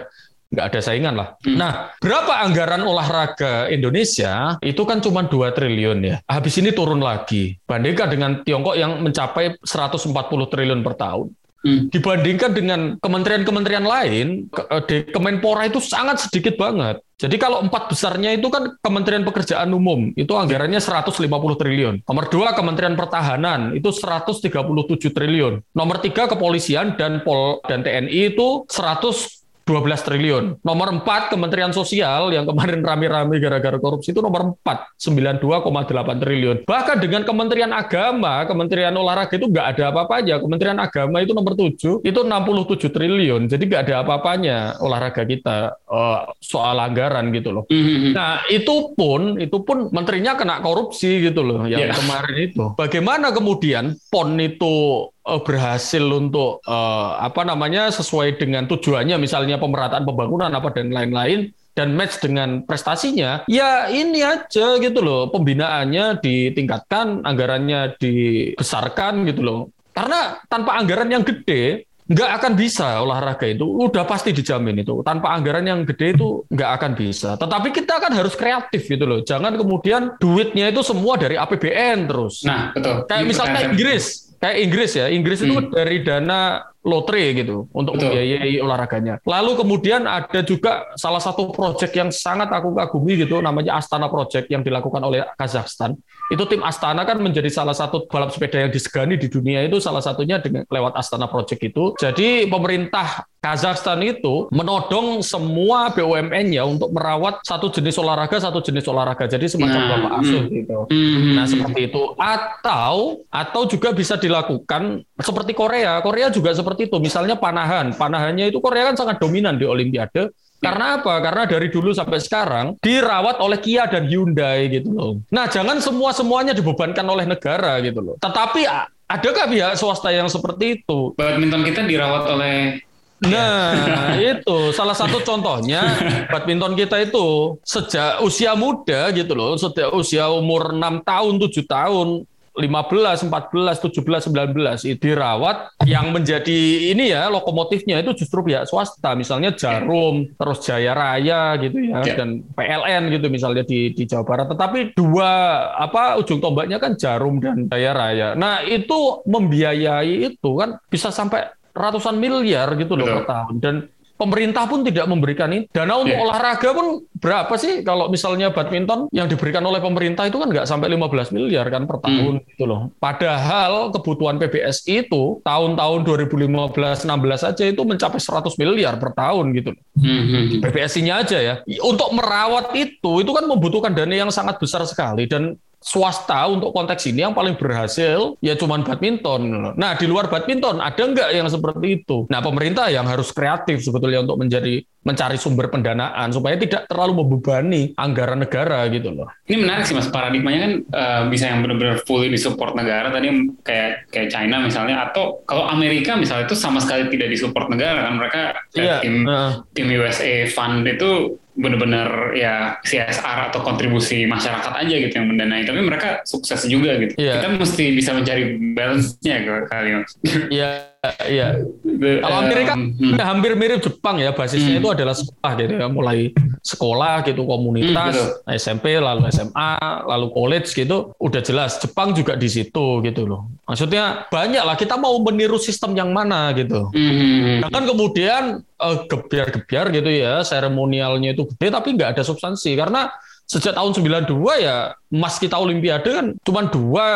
nggak ada saingan lah. Hmm. Nah, berapa anggaran olahraga Indonesia? Itu kan cuma 2 triliun ya. Habis ini turun lagi. Bandingkan dengan Tiongkok yang mencapai 140 triliun per tahun. Hmm. Dibandingkan dengan kementerian-kementerian lain, eh, di Kemenpora itu sangat sedikit banget. Jadi kalau empat besarnya itu kan Kementerian Pekerjaan Umum, itu anggarannya 150 triliun. Nomor dua Kementerian Pertahanan, itu 137 triliun. Nomor tiga Kepolisian dan Pol dan TNI itu 100 12 triliun. Nomor 4 Kementerian Sosial yang kemarin rame-rame gara-gara korupsi itu nomor 4 92,8 triliun. Bahkan dengan Kementerian Agama, Kementerian Olahraga itu nggak ada apa-apanya. Kementerian Agama itu nomor 7 itu 67 triliun. Jadi nggak ada apa-apanya olahraga kita uh, soal anggaran gitu loh. Mm-hmm. Nah itu pun itu pun menterinya kena korupsi gitu loh yang yeah. kemarin itu. Bagaimana kemudian PON itu uh, berhasil untuk uh, apa namanya sesuai dengan tujuannya misalnya pemerataan pembangunan apa dan lain-lain dan match dengan prestasinya ya ini aja gitu loh pembinaannya ditingkatkan anggarannya dibesarkan gitu loh. Karena tanpa anggaran yang gede nggak akan bisa olahraga itu. Udah pasti dijamin itu. Tanpa anggaran yang gede itu nggak akan bisa. Tetapi kita kan harus kreatif gitu loh. Jangan kemudian duitnya itu semua dari APBN terus. Nah betul. Kayak misalnya Inggris kayak Inggris ya. Inggris itu hmm. dari dana lotre gitu untuk Betul. membiayai olahraganya. Lalu kemudian ada juga salah satu proyek yang sangat aku kagumi gitu namanya Astana Project yang dilakukan oleh Kazakhstan. Itu tim Astana kan menjadi salah satu balap sepeda yang disegani di dunia itu salah satunya dengan lewat Astana Project itu. Jadi pemerintah Kazakhstan itu menodong semua BUMN-nya untuk merawat satu jenis olahraga satu jenis olahraga. Jadi semacam nah, bapak asuh hmm. gitu. Hmm. Nah, seperti itu. Atau atau juga bisa dilakukan seperti Korea. Korea juga seperti itu. Misalnya panahan. Panahannya itu Korea kan sangat dominan di olimpiade. Karena apa? Karena dari dulu sampai sekarang dirawat oleh Kia dan Hyundai gitu loh. Nah, jangan semua semuanya dibebankan oleh negara gitu loh. Tetapi adakah pihak swasta yang seperti itu? Badminton kita dirawat oleh Nah, itu salah satu contohnya badminton kita itu sejak usia muda gitu loh, sejak usia umur 6 tahun, 7 tahun, 15, 14, 17, 19 itu dirawat. Yang menjadi ini ya lokomotifnya itu justru pihak swasta. Misalnya Jarum terus Jaya Raya gitu ya yeah. dan PLN gitu misalnya di di Jawa Barat. Tetapi dua apa ujung tombaknya kan Jarum dan Jaya Raya. Nah itu membiayai itu kan bisa sampai ratusan miliar gitu loh Betul. per tahun dan pemerintah pun tidak memberikan ini. Dana untuk yeah. olahraga pun berapa sih kalau misalnya badminton yang diberikan oleh pemerintah itu kan nggak sampai 15 miliar kan per tahun hmm. gitu loh. Padahal kebutuhan PBS itu tahun-tahun 2015-16 aja itu mencapai 100 miliar per tahun gitu loh. Hmm. PBSI-nya aja ya. Untuk merawat itu itu kan membutuhkan dana yang sangat besar sekali dan swasta untuk konteks ini yang paling berhasil ya cuman badminton. Nah di luar badminton ada nggak yang seperti itu? Nah pemerintah yang harus kreatif sebetulnya untuk menjadi mencari sumber pendanaan supaya tidak terlalu membebani anggaran negara gitu loh. Ini menarik sih mas paradigmanya kan uh, bisa yang benar-benar fully disupport negara tadi kayak kayak China misalnya atau kalau Amerika misalnya itu sama sekali tidak disupport negara kan mereka yeah. tim uh. tim USA Fund itu benar-benar ya CSR atau kontribusi masyarakat aja gitu yang mendanai tapi mereka sukses juga gitu yeah. kita mesti bisa mencari balance-nya kali mas iya iya. Kalau Amerika um, hmm. hampir mirip Jepang ya basisnya hmm. itu adalah sekolah gitu ya mulai sekolah gitu komunitas hmm, SMP lalu SMA lalu college gitu. Udah jelas Jepang juga di situ gitu loh. Maksudnya banyak lah kita mau meniru sistem yang mana gitu. Hmm. hmm kan kemudian uh, gebiar-gebiar gitu ya, seremonialnya itu gede tapi nggak ada substansi. Karena sejak tahun 92 ya emas kita olimpiade kan cuma dua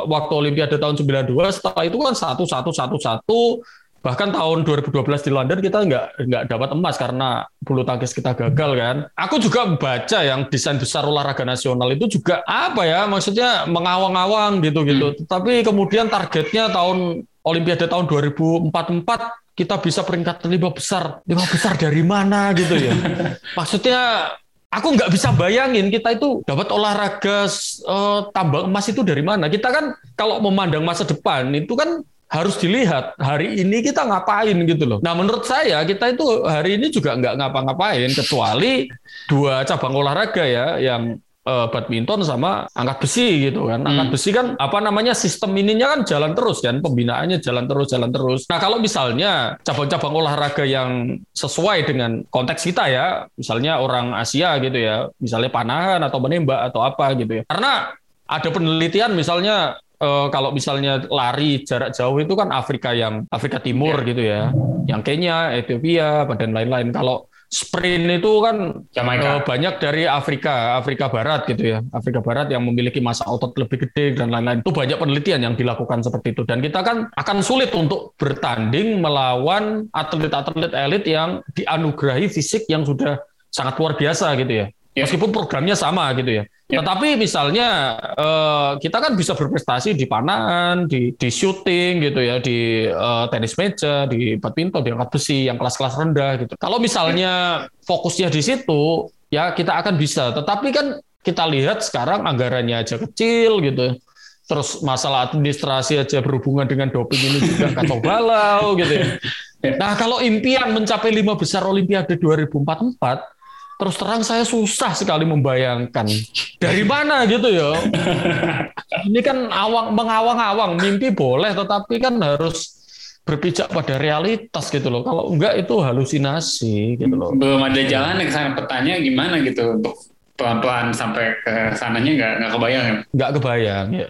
eh, waktu olimpiade tahun 92 setelah itu kan satu satu satu satu bahkan tahun 2012 di London kita nggak nggak dapat emas karena bulu tangkis kita gagal kan. Aku juga baca yang desain besar olahraga nasional itu juga apa ya maksudnya mengawang-awang gitu gitu. Hmm. Tapi kemudian targetnya tahun Olimpiade tahun 2044 kita bisa peringkat lima besar. Lima besar dari mana gitu ya? Maksudnya aku nggak bisa bayangin kita itu dapat olahraga uh, tambang emas itu dari mana. Kita kan kalau memandang masa depan itu kan harus dilihat hari ini kita ngapain gitu loh. Nah menurut saya kita itu hari ini juga nggak ngapa-ngapain kecuali dua cabang olahraga ya yang uh, badminton sama angkat besi gitu kan. Angkat hmm. besi kan apa namanya sistem ininya kan jalan terus kan, pembinaannya jalan terus jalan terus. Nah, kalau misalnya cabang-cabang olahraga yang sesuai dengan konteks kita ya, misalnya orang Asia gitu ya, misalnya panahan atau menembak atau apa gitu ya. Karena ada penelitian misalnya uh, kalau misalnya lari jarak jauh itu kan Afrika yang Afrika Timur yeah. gitu ya, yang Kenya, Ethiopia, dan lain-lain. Kalau sprint itu kan Jamaika. uh, banyak dari Afrika, Afrika Barat gitu ya. Afrika Barat yang memiliki masa otot lebih gede dan lain-lain. Itu banyak penelitian yang dilakukan seperti itu. Dan kita kan akan sulit untuk bertanding melawan atlet-atlet elit yang dianugerahi fisik yang sudah sangat luar biasa gitu ya. Ya. Meskipun programnya sama gitu ya. Ya. Tetapi misalnya uh, kita kan bisa berprestasi di panahan, di di shooting gitu ya, di uh, tenis meja, di badminton, di angkat besi yang kelas-kelas rendah gitu. Kalau misalnya fokusnya di situ, ya kita akan bisa. Tetapi kan kita lihat sekarang anggarannya aja kecil gitu. Terus masalah administrasi aja berhubungan dengan doping ini juga kacau balau gitu ya. Nah kalau impian mencapai lima besar Olimpiade 2044 terus terang saya susah sekali membayangkan dari mana gitu ya. Ini kan awang mengawang-awang mimpi boleh, tetapi kan harus berpijak pada realitas gitu loh. Kalau enggak itu halusinasi gitu loh. Belum ada jalan yang sana petanya gimana gitu untuk pelan-pelan sampai ke sananya nggak nggak kebayang ya? Nggak kebayang ya.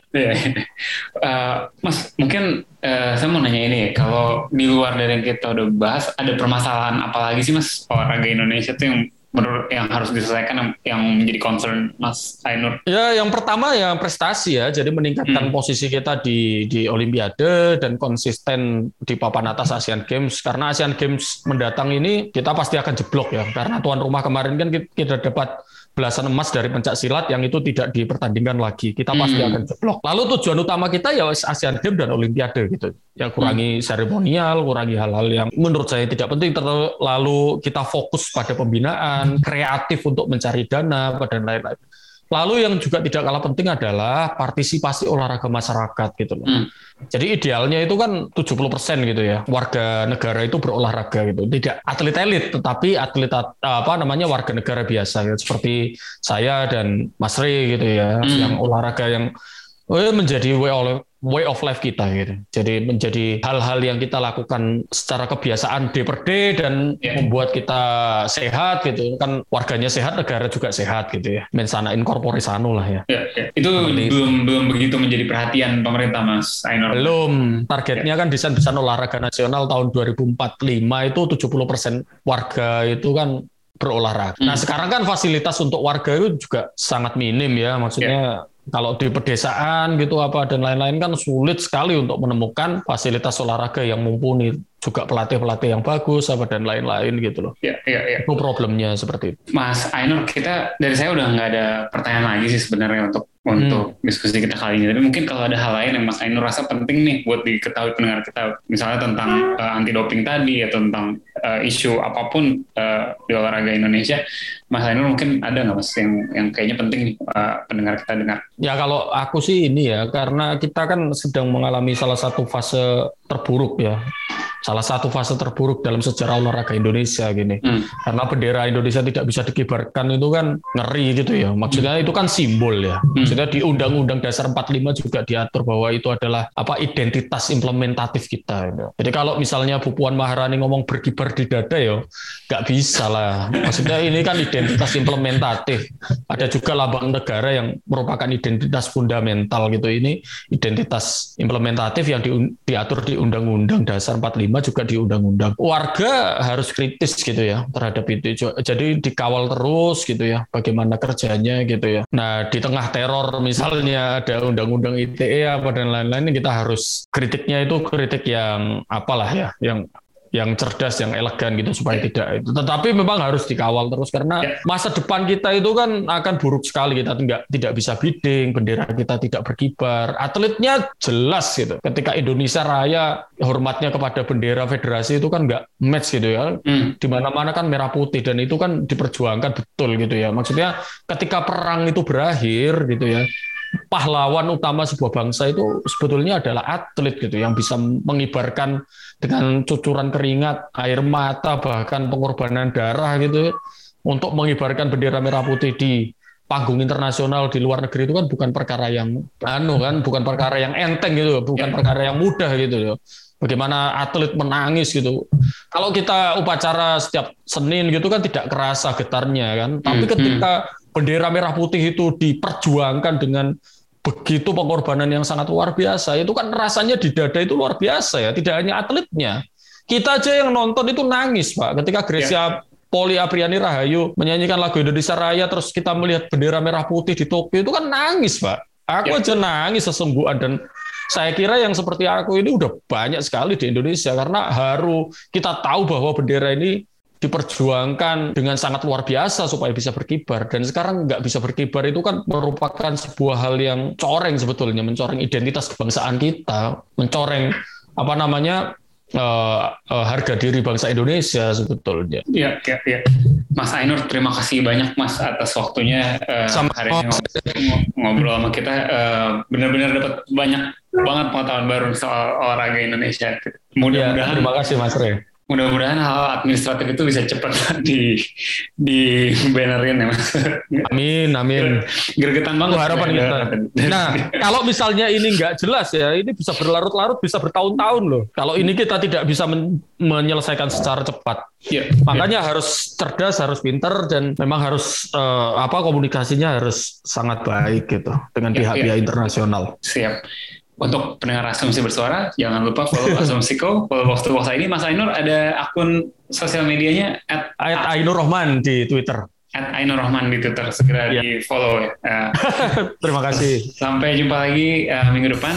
uh, mas mungkin uh, saya mau nanya ini kalau di luar dari yang kita udah bahas ada permasalahan apa lagi sih mas olahraga Indonesia tuh yang menurut yang harus diselesaikan yang, yang menjadi concern Mas Ainur? Ya, yang pertama ya prestasi ya, jadi meningkatkan hmm. posisi kita di di Olimpiade dan konsisten di papan atas Asian Games karena Asian Games mendatang ini kita pasti akan jeblok ya karena tuan rumah kemarin kan kita dapat belasan emas dari pencak silat yang itu tidak dipertandingkan lagi. Kita pasti hmm. akan jeblok. Lalu tujuan utama kita ya Asian Games dan Olimpiade gitu. Ya kurangi hmm. seremonial, kurangi hal-hal yang menurut saya tidak penting. Lalu kita fokus pada pembinaan, kreatif untuk mencari dana, dan lain-lain. Lalu yang juga tidak kalah penting adalah partisipasi olahraga masyarakat gitu loh. Hmm. Jadi idealnya itu kan 70% gitu ya. Warga negara itu berolahraga gitu. Tidak atlet elit tetapi atlet apa namanya warga negara biasa ya seperti saya dan Mas Rey gitu ya hmm. yang olahraga yang menjadi way way of life kita gitu. Jadi menjadi hal-hal yang kita lakukan secara kebiasaan day per day dan yeah. membuat kita sehat gitu. Kan warganya sehat, negara juga sehat gitu ya. Mensana incorpore sano lah ya. Yeah, yeah. Itu Seperti belum itu. belum begitu menjadi perhatian pemerintah Mas Ainur. Belum. Targetnya yeah. kan desain-desain olahraga nasional tahun 2045 itu 70% warga itu kan berolahraga. Hmm. Nah sekarang kan fasilitas untuk warga itu juga sangat minim ya. Maksudnya yeah kalau di pedesaan gitu apa dan lain-lain kan sulit sekali untuk menemukan fasilitas olahraga yang mumpuni juga pelatih-pelatih yang bagus apa dan lain-lain gitu loh. Iya, iya, iya. Itu problemnya seperti itu. Mas Ainur, kita dari saya udah nggak ada pertanyaan lagi sih sebenarnya untuk untuk hmm. diskusi kita kali ini. Tapi mungkin kalau ada hal lain yang Mas Ainur rasa penting nih buat diketahui pendengar kita, misalnya tentang uh, anti doping tadi atau tentang uh, isu apa pun uh, di olahraga Indonesia, Mas Ainur mungkin ada nggak Mas yang yang kayaknya penting nih uh, pendengar kita dengar? Ya kalau aku sih ini ya, karena kita kan sedang mengalami salah satu fase terburuk ya salah satu fase terburuk dalam sejarah olahraga Indonesia gini. Hmm. Karena bendera Indonesia tidak bisa dikibarkan itu kan ngeri gitu ya. Maksudnya hmm. itu kan simbol ya. Hmm. Maksudnya di Undang-Undang Dasar 45 juga diatur bahwa itu adalah apa identitas implementatif kita. Gitu. Jadi kalau misalnya Bu Puan Maharani ngomong berkibar di dada ya nggak bisa lah. Maksudnya ini kan identitas implementatif. Ada juga lambang negara yang merupakan identitas fundamental gitu. Ini identitas implementatif yang di, diatur di Undang-Undang Dasar 45 juga di undang-undang. Warga harus kritis gitu ya terhadap itu. Jadi dikawal terus gitu ya bagaimana kerjanya gitu ya. Nah di tengah teror misalnya ada undang-undang ITE apa dan lain-lain kita harus kritiknya itu kritik yang apalah ya yang yang cerdas, yang elegan gitu supaya tidak itu. Tetapi memang harus dikawal terus karena ya. masa depan kita itu kan akan buruk sekali kita tidak tidak bisa bidding, bendera kita tidak berkibar, atletnya jelas gitu. Ketika Indonesia Raya hormatnya kepada bendera federasi itu kan nggak match gitu ya. Hmm. Di mana-mana kan merah putih dan itu kan diperjuangkan betul gitu ya. Maksudnya ketika perang itu berakhir gitu ya, pahlawan utama sebuah bangsa itu sebetulnya adalah atlet gitu yang bisa mengibarkan dengan cucuran keringat, air mata bahkan pengorbanan darah gitu untuk mengibarkan bendera merah putih di panggung internasional di luar negeri itu kan bukan perkara yang anu kan bukan perkara yang enteng gitu bukan ya. perkara yang mudah gitu ya. Bagaimana atlet menangis gitu. Kalau kita upacara setiap Senin gitu kan tidak kerasa getarnya kan tapi hmm, ketika hmm bendera merah putih itu diperjuangkan dengan begitu pengorbanan yang sangat luar biasa, itu kan rasanya di dada itu luar biasa ya, tidak hanya atletnya. Kita aja yang nonton itu nangis, Pak, ketika Grecia ya. Poli Apriani Rahayu menyanyikan lagu Indonesia Raya terus kita melihat bendera merah putih di Tokyo itu kan nangis, Pak. Aku ya. aja nangis sesungguhan dan saya kira yang seperti aku ini udah banyak sekali di Indonesia karena haru kita tahu bahwa bendera ini diperjuangkan dengan sangat luar biasa supaya bisa berkibar dan sekarang nggak bisa berkibar itu kan merupakan sebuah hal yang coreng sebetulnya mencoreng identitas kebangsaan kita mencoreng apa namanya uh, uh, harga diri bangsa Indonesia sebetulnya. Iya, iya, iya. Mas Ainur, terima kasih banyak Mas atas waktunya uh, sama hari ini ngobrol, ngobrol sama kita. Uh, benar-benar dapat banyak banget pengetahuan baru soal olahraga Indonesia. Mudah-mudahan. Ya, terima kasih Mas Rey mudah-mudahan hal administratif itu bisa cepat di di bannerin ya mas. Amin, amin. Gergetan banget. harapan kita. Nah, kalau misalnya ini nggak jelas ya, ini bisa berlarut-larut, bisa bertahun-tahun loh. Kalau ini kita tidak bisa men menyelesaikan secara cepat. Ya, Makanya ya. harus cerdas, harus pinter, dan memang harus uh, apa komunikasinya harus sangat baik gitu dengan iya, pihak-pihak ya, ya. internasional. Siap untuk pendengar asumsi bersuara jangan lupa follow asumsiko follow to box ini Mas Ainur ada akun sosial medianya at, at Ainur Rohman di Twitter at Ainur Rohman di Twitter segera yeah. di follow ya. Uh, Terima kasih. Sampai jumpa lagi uh, minggu depan.